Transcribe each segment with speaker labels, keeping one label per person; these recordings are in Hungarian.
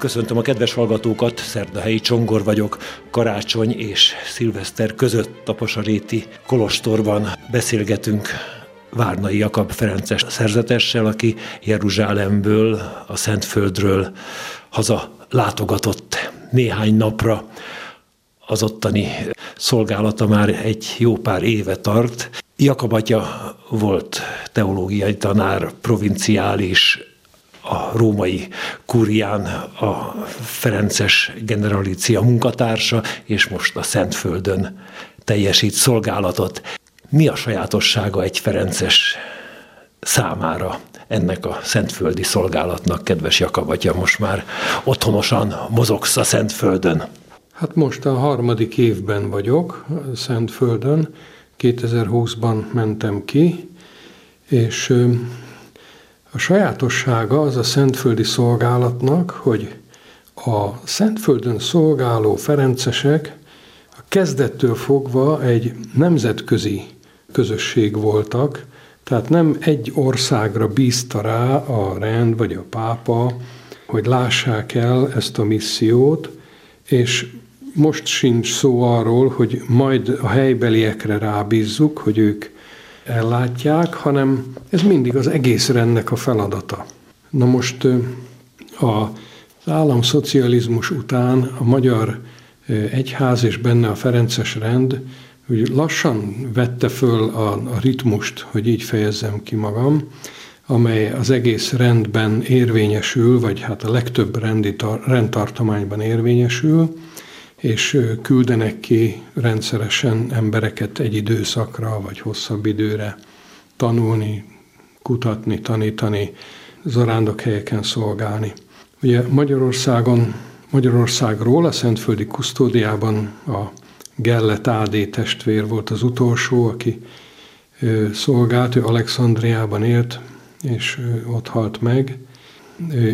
Speaker 1: Köszöntöm a kedves hallgatókat, Szerdahelyi Csongor vagyok. Karácsony és szilveszter között Taposaréti Kolostorban beszélgetünk Várnai Jakab Ferences szerzetessel, aki Jeruzsálemből, a Szentföldről haza látogatott néhány napra. Az ottani szolgálata már egy jó pár éve tart. Jakab atya volt teológiai tanár, provinciális, a római kurián a Ferences generalícia munkatársa, és most a Szentföldön teljesít szolgálatot. Mi a sajátossága egy Ferences számára ennek a szentföldi szolgálatnak, kedves Jakabatja, most már otthonosan mozogsz a Szentföldön?
Speaker 2: Hát most a harmadik évben vagyok Szentföldön, 2020-ban mentem ki, és a sajátossága az a szentföldi szolgálatnak, hogy a Szentföldön szolgáló ferencesek a kezdettől fogva egy nemzetközi közösség voltak, tehát nem egy országra bízta rá a rend vagy a pápa, hogy lássák el ezt a missziót, és most sincs szó arról, hogy majd a helybeliekre rábízzuk, hogy ők ellátják, hanem ez mindig az egész rendnek a feladata. Na most az államszocializmus után a magyar egyház és benne a Ferences rend úgy lassan vette föl a, a ritmust, hogy így fejezzem ki magam, amely az egész rendben érvényesül, vagy hát a legtöbb rendi tar- rendtartományban érvényesül, és küldenek ki rendszeresen embereket egy időszakra, vagy hosszabb időre tanulni, kutatni, tanítani, zarándok helyeken szolgálni. Ugye Magyarországon, Magyarországról a Szentföldi Kusztódiában a Gellet Ádé testvér volt az utolsó, aki szolgált, ő Alexandriában élt, és ott halt meg.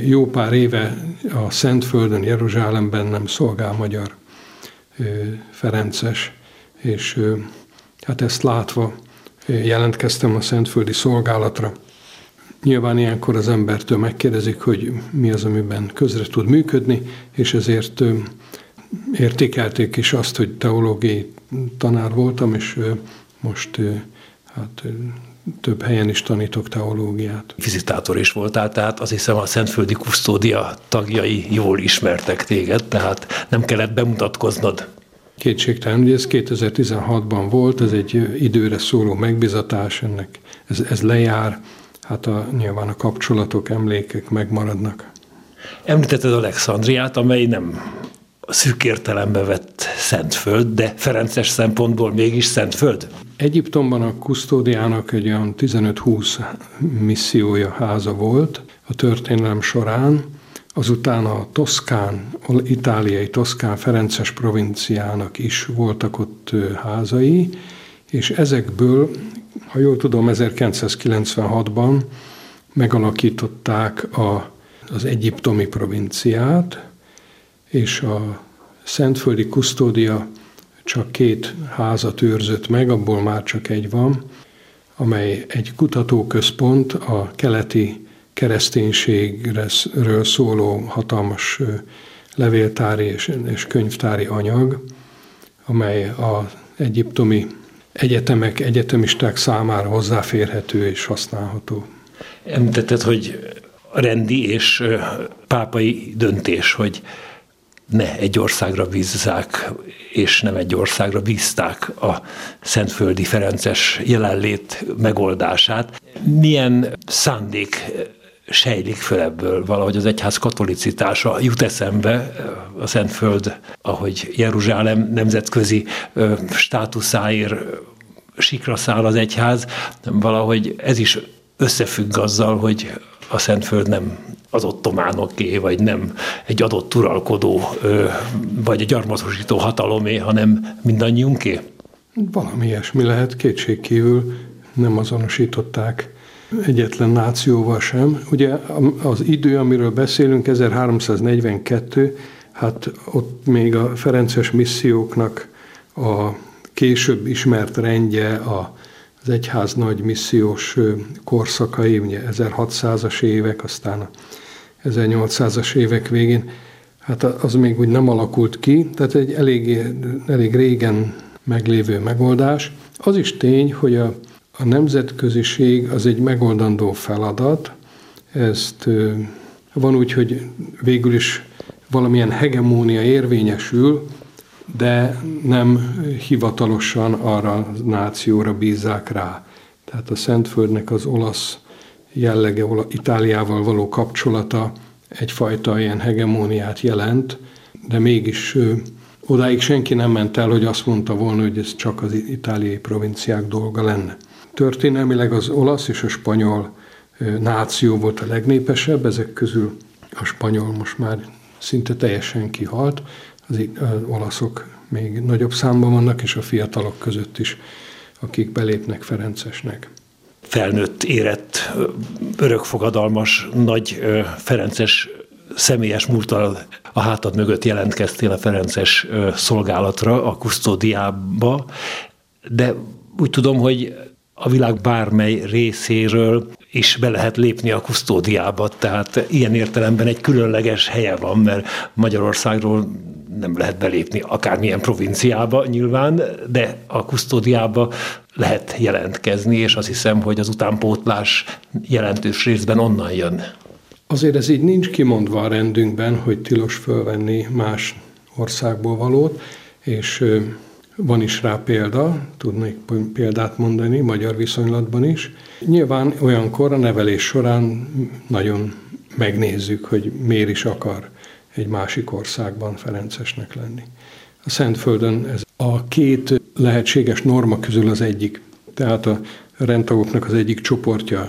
Speaker 2: Jó pár éve a Szentföldön, Jeruzsálemben nem szolgál magyar Ferences, és hát ezt látva jelentkeztem a Szentföldi szolgálatra. Nyilván ilyenkor az embertől megkérdezik, hogy mi az, amiben közre tud működni, és ezért értékelték is azt, hogy teológiai tanár voltam, és most hát több helyen is tanítok teológiát.
Speaker 1: Vizitátor is voltál, tehát azt hiszem a Szentföldi Kusztódia tagjai jól ismertek téged, tehát nem kellett bemutatkoznod.
Speaker 2: Kétségtelen, hogy ez 2016-ban volt, ez egy időre szóló megbizatás, ennek ez, ez lejár, hát a, nyilván a kapcsolatok, emlékek megmaradnak.
Speaker 1: Említetted Alexandriát, amely nem szűk értelembe vett Szentföld, de Ferences szempontból mégis Szentföld?
Speaker 2: Egyiptomban a kusztódiának egy olyan 15-20 missziója háza volt a történelem során, azután a Toszkán, itáliai Toszkán Ferences provinciának is voltak ott házai, és ezekből, ha jól tudom, 1996-ban megalakították a, az egyiptomi provinciát, és a Szentföldi Kusztódia csak két házat őrzött meg, abból már csak egy van, amely egy kutatóközpont a keleti kereszténységről szóló hatalmas levéltári és, könyvtári anyag, amely az egyiptomi egyetemek, egyetemisták számára hozzáférhető és használható.
Speaker 1: Említetted, hogy rendi és pápai döntés, hogy ne egy országra bízzák, és nem egy országra bízták a Szentföldi Ferences jelenlét megoldását. Milyen szándék sejlik föl ebből valahogy az egyház katolicitása jut eszembe a Szentföld, ahogy Jeruzsálem nemzetközi státuszáért sikra száll az egyház, valahogy ez is összefügg azzal, hogy a Szentföld nem az ottománoké, vagy nem egy adott uralkodó, vagy egy gyarmatosító hatalomé, hanem mindannyiunké?
Speaker 2: Valami ilyesmi lehet, kétségkívül nem azonosították egyetlen nációval sem. Ugye az idő, amiről beszélünk, 1342, hát ott még a Ferences misszióknak a később ismert rendje, a, az egyház nagy missziós korszakai, ugye 1600-as évek, aztán a 1800-as évek végén, hát az még úgy nem alakult ki, tehát egy elég, elég régen meglévő megoldás. Az is tény, hogy a, a nemzetköziség az egy megoldandó feladat, ezt van úgy, hogy végül is valamilyen hegemónia érvényesül, de nem hivatalosan arra a nációra bízzák rá. Tehát a Szentföldnek az olasz jellege, Itáliával való kapcsolata egyfajta ilyen hegemóniát jelent, de mégis odáig senki nem ment el, hogy azt mondta volna, hogy ez csak az itáliai provinciák dolga lenne. Történelmileg az olasz és a spanyol náció volt a legnépesebb, ezek közül a spanyol most már szinte teljesen kihalt, az, az olaszok még nagyobb számban vannak, és a fiatalok között is, akik belépnek Ferencesnek.
Speaker 1: Felnőtt, érett, örökfogadalmas, nagy Ferences személyes múltal a hátad mögött jelentkeztél a Ferences szolgálatra, a kusztódiába, de úgy tudom, hogy a világ bármely részéről is be lehet lépni a kusztódiába, tehát ilyen értelemben egy különleges helye van, mert Magyarországról nem lehet belépni akármilyen provinciába nyilván, de a kusztódiába lehet jelentkezni, és azt hiszem, hogy az utánpótlás jelentős részben onnan jön.
Speaker 2: Azért ez így nincs kimondva a rendünkben, hogy tilos fölvenni más országból valót, és van is rá példa, tudnék példát mondani, magyar viszonylatban is. Nyilván olyankor a nevelés során nagyon megnézzük, hogy miért is akar egy másik országban Ferencesnek lenni. A Szentföldön ez a két lehetséges norma közül az egyik. Tehát a rendtagoknak az egyik csoportja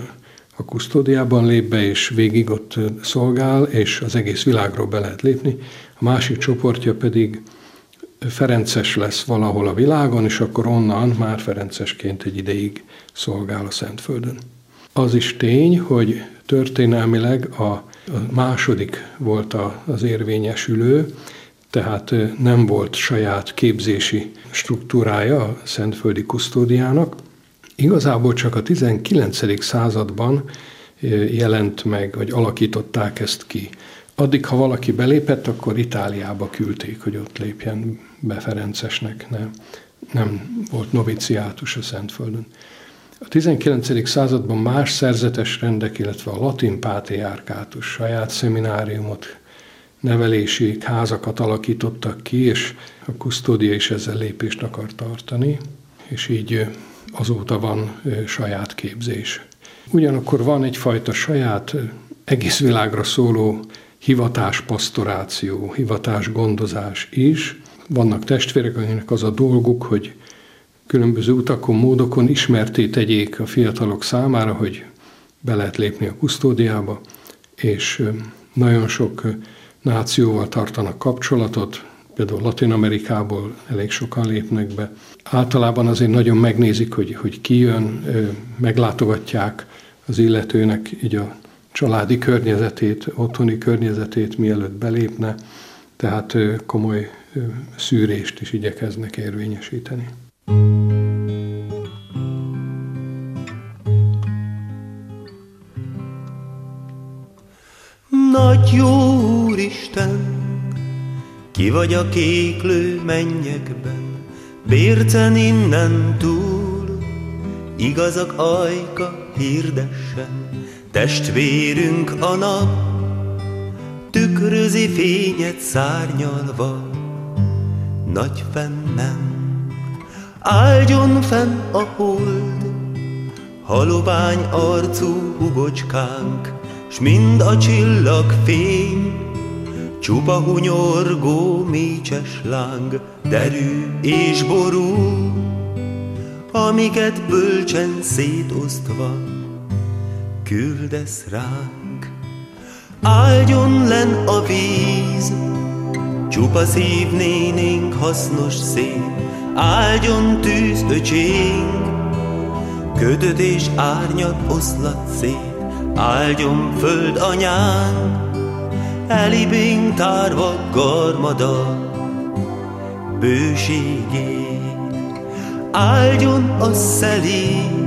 Speaker 2: a kusztódiában lép be, és végig ott szolgál, és az egész világról be lehet lépni. A másik csoportja pedig Ferences lesz valahol a világon, és akkor onnan már Ferencesként egy ideig szolgál a Szentföldön. Az is tény, hogy történelmileg a második volt az érvényesülő, tehát nem volt saját képzési struktúrája a Szentföldi Kusztódiának. Igazából csak a 19. században jelent meg, vagy alakították ezt ki. Addig, ha valaki belépett, akkor Itáliába küldték, hogy ott lépjen be Ferencesnek. Nem, nem volt noviciátus a Szentföldön. A 19. században más szerzetes rendek, illetve a latin pátriárkátus saját szemináriumot, nevelési házakat alakítottak ki, és a kusztódia is ezzel lépést akar tartani, és így azóta van saját képzés. Ugyanakkor van egyfajta saját egész világra szóló hivatáspastoráció, hivatásgondozás is. Vannak testvérek, akiknek az a dolguk, hogy különböző utakon, módokon ismerté tegyék a fiatalok számára, hogy be lehet lépni a kusztódiába, és nagyon sok nációval tartanak kapcsolatot, például Latin Amerikából elég sokan lépnek be. Általában azért nagyon megnézik, hogy, hogy ki jön, meglátogatják az illetőnek így a családi környezetét, otthoni környezetét, mielőtt belépne, tehát komoly szűrést is igyekeznek érvényesíteni.
Speaker 3: Nagy jó Úristen, ki vagy a kéklő mennyekben, bércen innen túl, igazak ajka hirdessen, testvérünk a nap, tükrözi fényet szárnyalva, nagy fennem. Áldjon fenn a hold, halobány arcú hubocskánk, s mind a csillag fény, csupa hunyorgó mécses láng, derű és ború, amiket bölcsen szétosztva küldesz ránk. Áldjon len a víz, csupa szívnénénk hasznos szép, áldjon tűz öcsénk, ködöd és árnyat oszlat szét, áldjon föld anyán, elibénk tárva garmada bőségét. Áldjon a szelíd,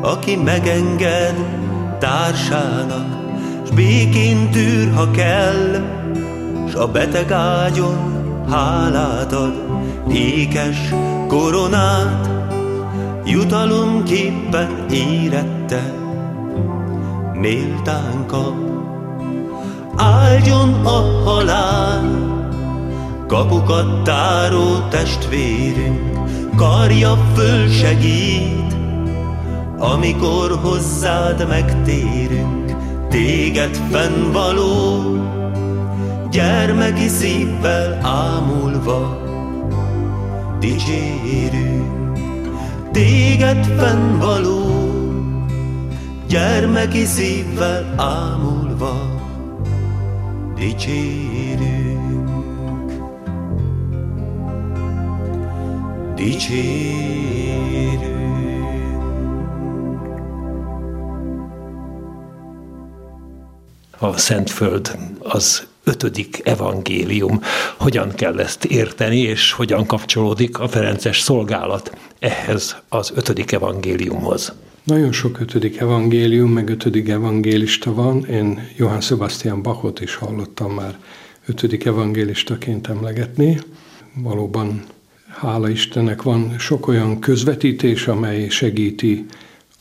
Speaker 3: aki megenged társának, s békén tűr, ha kell, s a beteg ágyon, hálát ad, ékes koronát, jutalomképpen érette, méltán kap. Áldjon a halál, kapukat táró testvérünk, karja föl segít, amikor hozzád megtérünk, téged fennvaló, gyermeki szívvel ámulva dicsérünk. Téged fennvaló, gyermeki szívvel ámulva dicsérünk. Dicsérünk.
Speaker 1: A Szentföld az ötödik evangélium. Hogyan kell ezt érteni, és hogyan kapcsolódik a Ferences szolgálat ehhez az ötödik evangéliumhoz?
Speaker 2: Nagyon sok ötödik evangélium, meg ötödik evangélista van. Én Johann Sebastian Bachot is hallottam már ötödik evangélistaként emlegetni. Valóban, hála Istennek, van sok olyan közvetítés, amely segíti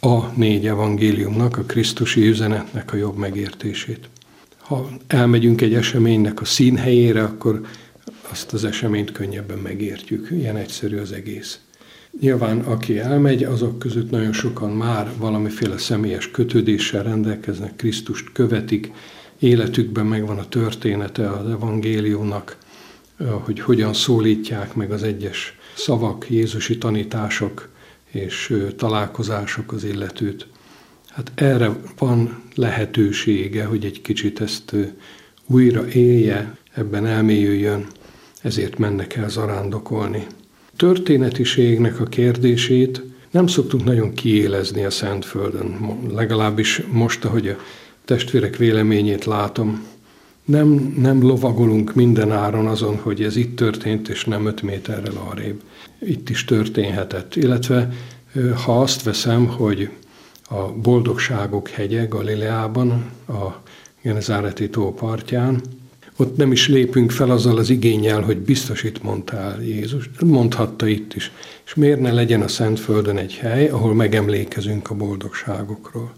Speaker 2: a négy evangéliumnak, a Krisztusi üzenetnek a jobb megértését ha elmegyünk egy eseménynek a színhelyére, akkor azt az eseményt könnyebben megértjük. Ilyen egyszerű az egész. Nyilván, aki elmegy, azok között nagyon sokan már valamiféle személyes kötődéssel rendelkeznek, Krisztust követik, életükben megvan a története az evangéliumnak, hogy hogyan szólítják meg az egyes szavak, Jézusi tanítások és találkozások az illetőt. Hát erre van lehetősége, hogy egy kicsit ezt újra élje, ebben elmélyüljön, ezért mennek el zarándokolni. Történetiségnek a kérdését nem szoktunk nagyon kiélezni a Szentföldön, legalábbis most, ahogy a testvérek véleményét látom, nem, nem lovagolunk minden áron azon, hogy ez itt történt, és nem öt méterrel arrébb. Itt is történhetett. Illetve ha azt veszem, hogy a Boldogságok hegye Galileában, a Genezáreti tó partján. Ott nem is lépünk fel azzal az igényel, hogy biztos itt mondtál Jézus, mondhatta itt is. És miért ne legyen a Szentföldön egy hely, ahol megemlékezünk a boldogságokról.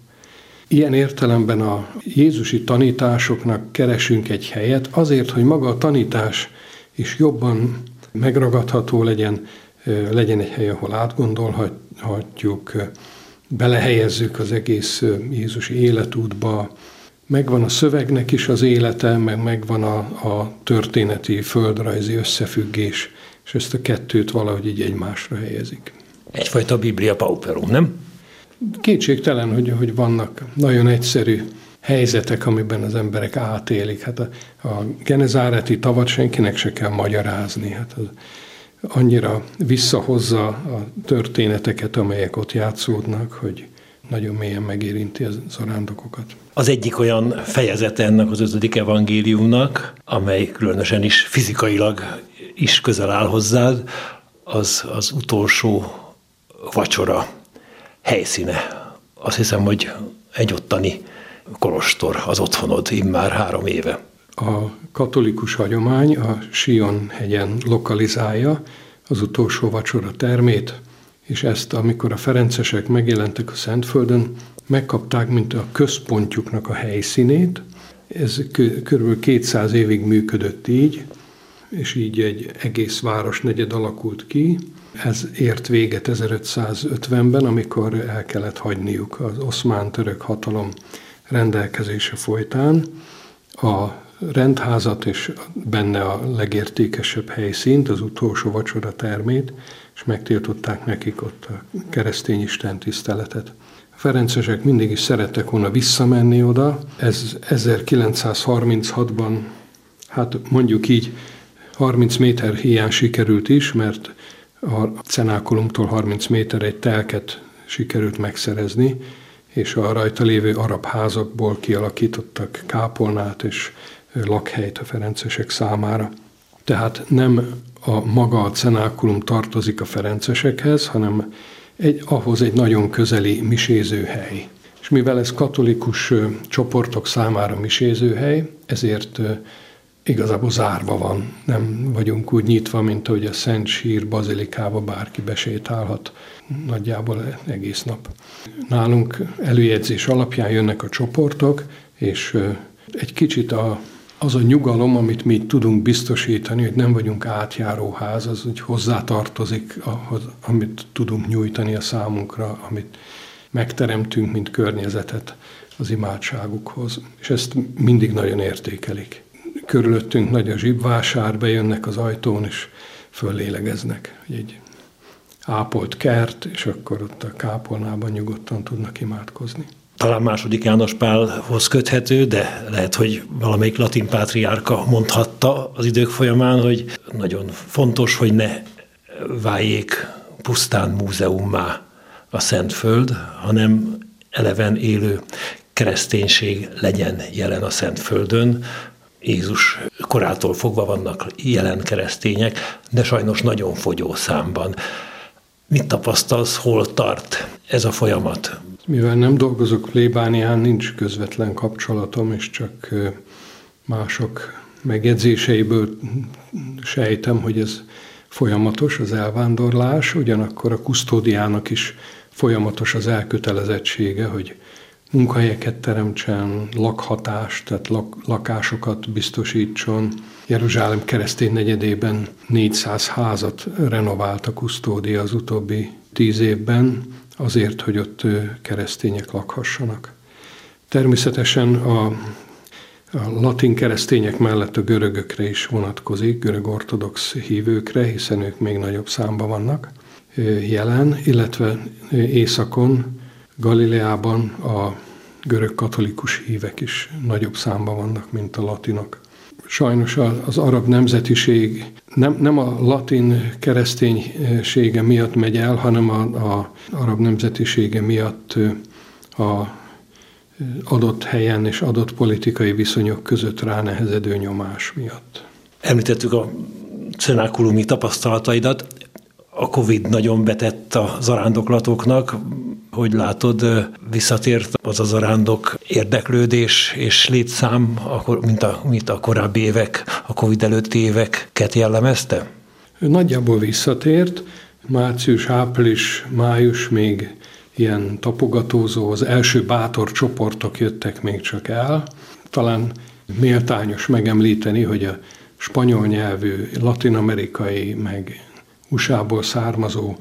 Speaker 2: Ilyen értelemben a Jézusi tanításoknak keresünk egy helyet, azért, hogy maga a tanítás is jobban megragadható legyen, legyen egy hely, ahol átgondolhatjuk, belehelyezzük az egész Jézus életútba, megvan a szövegnek is az élete, meg megvan a, a történeti, földrajzi összefüggés, és ezt a kettőt valahogy így egymásra helyezik.
Speaker 1: Egyfajta Biblia pauperum, nem?
Speaker 2: Kétségtelen, hogy, hogy vannak nagyon egyszerű helyzetek, amiben az emberek átélik. Hát a, a genezáreti tavat senkinek se kell magyarázni. Hát az, annyira visszahozza a történeteket, amelyek ott játszódnak, hogy nagyon mélyen megérinti az zarándokokat.
Speaker 1: Az egyik olyan fejezete ennek az ötödik evangéliumnak, amely különösen is fizikailag is közel áll hozzád, az az utolsó vacsora helyszíne. Azt hiszem, hogy egy ottani kolostor az otthonod immár három éve
Speaker 2: a katolikus hagyomány a Sion hegyen lokalizálja az utolsó vacsora termét, és ezt, amikor a ferencesek megjelentek a Szentföldön, megkapták, mint a központjuknak a helyszínét. Ez kb. 200 évig működött így, és így egy egész városnegyed alakult ki. Ez ért véget 1550-ben, amikor el kellett hagyniuk az oszmán-török hatalom rendelkezése folytán. A rendházat és benne a legértékesebb helyszínt, az utolsó vacsora termét, és megtiltották nekik ott a keresztény Isten tiszteletet. A Ferencesek mindig is szerettek volna visszamenni oda. Ez 1936-ban, hát mondjuk így, 30 méter hiány sikerült is, mert a cenákolumtól 30 méter egy telket sikerült megszerezni, és a rajta lévő arab házakból kialakítottak kápolnát és lakhelyt a ferencesek számára. Tehát nem a maga a cenákulum tartozik a ferencesekhez, hanem egy, ahhoz egy nagyon közeli misézőhely. És mivel ez katolikus csoportok számára misézőhely, ezért igazából zárva van. Nem vagyunk úgy nyitva, mint ahogy a Szent Sír bazilikába bárki besétálhat nagyjából egész nap. Nálunk előjegyzés alapján jönnek a csoportok, és egy kicsit a, az a nyugalom, amit mi tudunk biztosítani, hogy nem vagyunk átjáróház, az úgy hozzátartozik ahhoz, amit tudunk nyújtani a számunkra, amit megteremtünk, mint környezetet az imádságukhoz. És ezt mindig nagyon értékelik. Körülöttünk nagy a zsibvásár, bejönnek az ajtón, és föllélegeznek. Egy ápolt kert, és akkor ott a kápolnában nyugodtan tudnak imádkozni.
Speaker 1: Talán második János Pálhoz köthető, de lehet, hogy valamelyik latin pátriárka mondhatta az idők folyamán, hogy nagyon fontos, hogy ne váljék pusztán múzeummá a Szentföld, hanem eleven élő kereszténység legyen jelen a Szentföldön. Jézus korától fogva vannak jelen keresztények, de sajnos nagyon fogyó számban. Mit tapasztalsz, hol tart ez a folyamat?
Speaker 2: Mivel nem dolgozok plébánián, nincs közvetlen kapcsolatom, és csak mások megjegyzéseiből sejtem, hogy ez folyamatos az elvándorlás, ugyanakkor a kusztódiának is folyamatos az elkötelezettsége, hogy munkahelyeket teremtsen, lakhatást, tehát lak, lakásokat biztosítson. Jeruzsálem keresztény negyedében 400 házat renovált a kusztódia az utóbbi tíz évben, azért, hogy ott keresztények lakhassanak. Természetesen a, a latin keresztények mellett a görögökre is vonatkozik, görög ortodox hívőkre, hiszen ők még nagyobb számban vannak jelen, illetve északon, Galileában a görög katolikus hívek is nagyobb számban vannak, mint a latinok. Sajnos az arab nemzetiség nem, nem a latin kereszténysége miatt megy el, hanem a, a arab nemzetisége miatt a adott helyen és adott politikai viszonyok között ránehezedő nyomás miatt.
Speaker 1: Említettük a cenákulumi tapasztalataidat a Covid nagyon betett a zarándoklatoknak. Hogy látod, visszatért az a zarándok érdeklődés és létszám, mint a, mint a korábbi évek, a Covid előtti éveket jellemezte?
Speaker 2: Nagyjából visszatért. Március, április, május még ilyen tapogatózó, az első bátor csoportok jöttek még csak el. Talán méltányos megemlíteni, hogy a spanyol nyelvű, latinamerikai, meg USA-ból származó,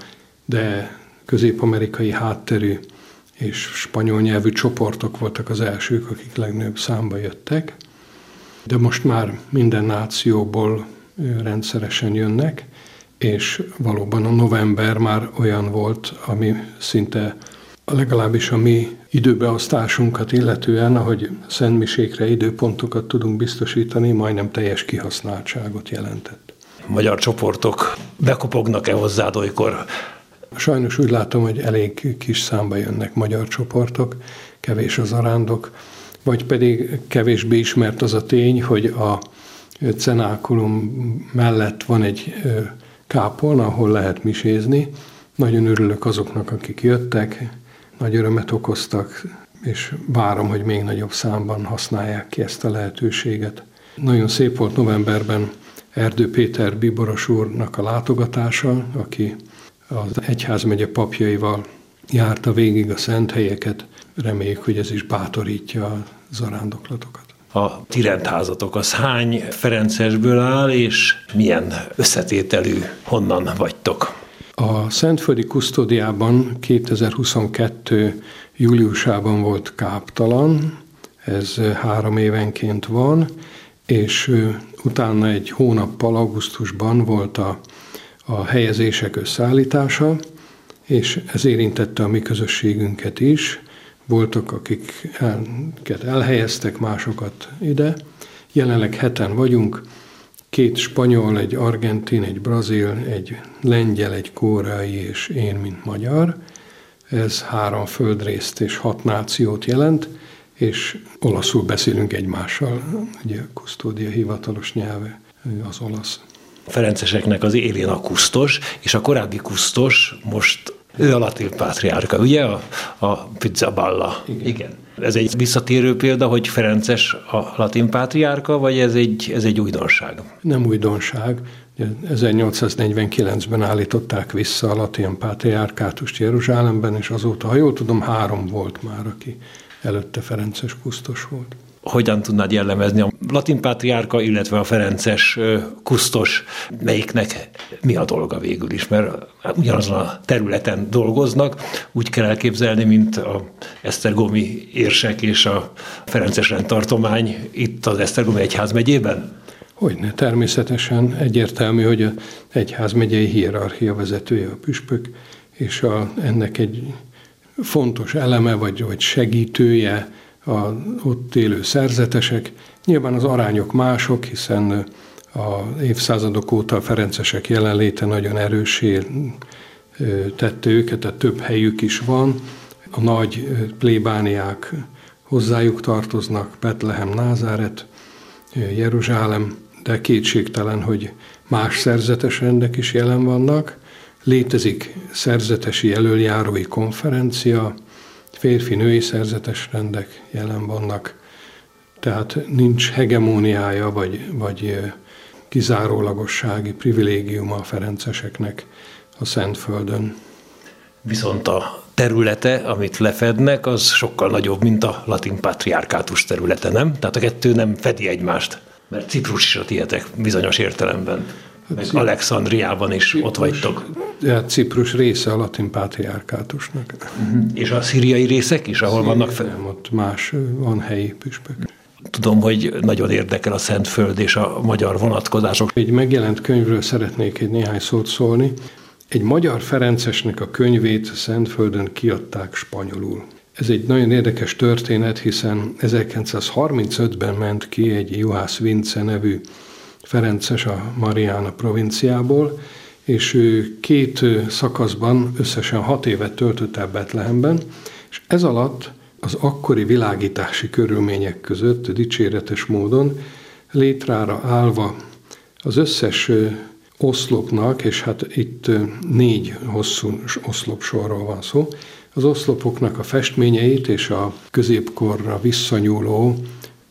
Speaker 2: de közép-amerikai hátterű és spanyol nyelvű csoportok voltak az elsők, akik legnagyobb számba jöttek. De most már minden nációból rendszeresen jönnek, és valóban a november már olyan volt, ami szinte legalábbis a mi időbeosztásunkat illetően, ahogy szentmisékre időpontokat tudunk biztosítani, majdnem teljes kihasználtságot jelentett
Speaker 1: magyar csoportok bekopognak-e hozzád olykor?
Speaker 2: Sajnos úgy látom, hogy elég kis számba jönnek magyar csoportok, kevés az arándok, vagy pedig kevésbé ismert az a tény, hogy a cenákulum mellett van egy kápolna, ahol lehet misézni. Nagyon örülök azoknak, akik jöttek, nagy örömet okoztak, és várom, hogy még nagyobb számban használják ki ezt a lehetőséget. Nagyon szép volt novemberben Erdő Péter Biboros úrnak a látogatása, aki az egyházmegye papjaival járta végig a szent helyeket. Reméljük, hogy ez is bátorítja a zarándoklatokat.
Speaker 1: A ti rendházatok az hány Ferencesből áll, és milyen összetételű, honnan vagytok?
Speaker 2: A Szentföldi Kusztódiában 2022. júliusában volt káptalan, ez három évenként van, és utána egy hónappal, augusztusban volt a, a helyezések összeállítása, és ez érintette a mi közösségünket is. Voltak, akiket elhelyeztek, másokat ide. Jelenleg heten vagyunk, két spanyol, egy argentin, egy brazil, egy lengyel, egy kórai és én, mint magyar. Ez három földrészt és hat nációt jelent és olaszul beszélünk egymással. Ugye a kusztódia hivatalos nyelve az olasz.
Speaker 1: A Ferenceseknek az élén a kusztos, és a korábbi kusztos most Ő a latin pátriárka, ugye? A, a Pizzaballa. Igen. Igen. Ez egy visszatérő példa, hogy Ferences a latin pátriárka, vagy ez egy, ez egy újdonság?
Speaker 2: Nem újdonság. 1849-ben állították vissza a latin pátriárkátust Jeruzsálemben, és azóta, ha jól tudom, három volt már, aki előtte Ferences kusztos volt.
Speaker 1: Hogyan tudnád jellemezni a latin pátriárka, illetve a ferences kusztos, melyiknek mi a dolga végül is, mert ugyanazon a területen dolgoznak, úgy kell elképzelni, mint a Esztergomi érsek és a ferences rendtartomány itt az Esztergomi egyház megyében?
Speaker 2: Hogyne, természetesen egyértelmű, hogy a egyházmegyei hierarchia vezetője a püspök, és a, ennek egy fontos eleme vagy, vagy segítője a ott élő szerzetesek. Nyilván az arányok mások, hiszen a évszázadok óta a ferencesek jelenléte nagyon erősé tette őket, tehát több helyük is van. A nagy plébániák hozzájuk tartoznak, Betlehem, Názáret, Jeruzsálem, de kétségtelen, hogy más szerzetes rendek is jelen vannak. Létezik szerzetesi elöljárói konferencia, férfi-női szerzetes rendek jelen vannak, tehát nincs hegemóniája vagy, vagy kizárólagossági privilégiuma a ferenceseknek a Szentföldön.
Speaker 1: Viszont a területe, amit lefednek, az sokkal nagyobb, mint a latin patriarkátus területe, nem? Tehát a kettő nem fedi egymást, mert Ciprus is a tietek bizonyos értelemben. Meg Alexandriában is Ciprus, ott vagytok.
Speaker 2: Ja, Ciprus része a latin pátriárkátusnak.
Speaker 1: Uh-huh. És a szíriai részek is, ahol Szíriai, vannak fel?
Speaker 2: Nem, ott más, van helyi püspök.
Speaker 1: Tudom, hogy nagyon érdekel a Szentföld és a magyar vonatkozások.
Speaker 2: Egy megjelent könyvről szeretnék egy néhány szót szólni. Egy magyar Ferencesnek a könyvét Szentföldön kiadták spanyolul. Ez egy nagyon érdekes történet, hiszen 1935-ben ment ki egy Juhász Vince nevű Ferences a Mariana provinciából, és ő két szakaszban összesen hat évet töltött el Betlehemben, és ez alatt az akkori világítási körülmények között dicséretes módon létrára állva az összes oszlopnak, és hát itt négy hosszú oszlopsorról van szó, az oszlopoknak a festményeit és a középkorra visszanyúló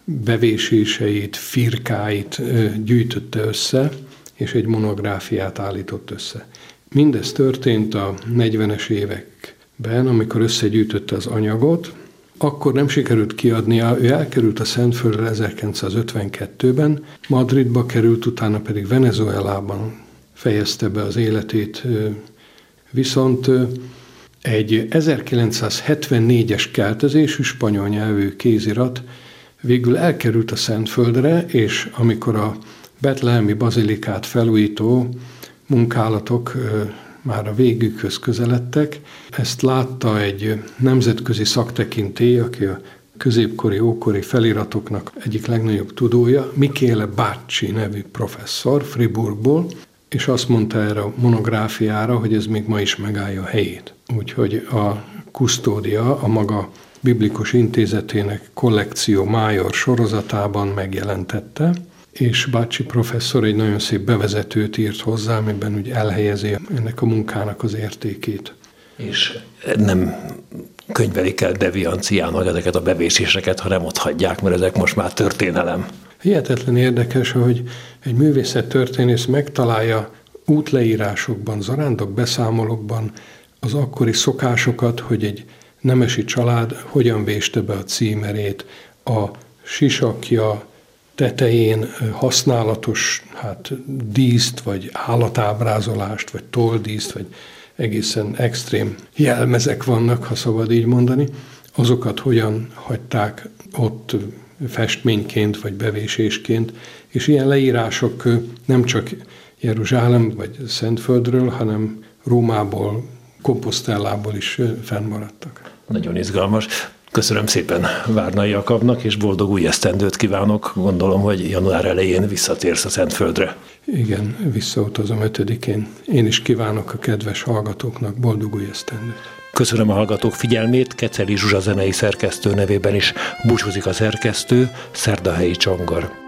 Speaker 2: bevéséseit, firkáit gyűjtötte össze, és egy monográfiát állított össze. Mindez történt a 40-es években, amikor összegyűjtötte az anyagot, akkor nem sikerült kiadnia, ő elkerült a Szentföldre 1952-ben, Madridba került, utána pedig Venezuelában fejezte be az életét, viszont egy 1974-es keltezésű spanyol nyelvű kézirat végül elkerült a Szentföldre, és amikor a Betlehemi bazilikát felújító munkálatok már a végükhöz közeledtek, ezt látta egy nemzetközi szaktekintély, aki a középkori, ókori feliratoknak egyik legnagyobb tudója, Mikéle Bácsi nevű professzor Friburgból, és azt mondta erre a monográfiára, hogy ez még ma is megállja a helyét. Úgyhogy a kusztódia a maga Biblikus Intézetének kollekció májor sorozatában megjelentette, és Bácsi professzor egy nagyon szép bevezetőt írt hozzá, amiben úgy elhelyezi ennek a munkának az értékét.
Speaker 1: És nem könyvelik el devianciának ezeket a bevéséseket, hanem ott hagyják, mert ezek most már történelem.
Speaker 2: Hihetetlen érdekes, hogy egy művészettörténész megtalálja útleírásokban, zarándok beszámolókban az akkori szokásokat, hogy egy nemesi család hogyan véste be a címerét, a sisakja tetején használatos hát, díszt, vagy állatábrázolást, vagy toldíszt, vagy egészen extrém jelmezek vannak, ha szabad így mondani, azokat hogyan hagyták ott festményként, vagy bevésésként, és ilyen leírások nem csak Jeruzsálem vagy Szentföldről, hanem Rómából, Komposztellából is fennmaradtak.
Speaker 1: Nagyon izgalmas. Köszönöm szépen Várnai Jakabnak, és boldog új esztendőt kívánok. Gondolom, hogy január elején visszatérsz a Szentföldre.
Speaker 2: Igen, visszautazom ötödikén. Én is kívánok a kedves hallgatóknak boldog új esztendőt.
Speaker 1: Köszönöm a hallgatók figyelmét, Keceli Zsuzsa zenei szerkesztő nevében is búcsúzik a szerkesztő, Szerdahelyi Csongor.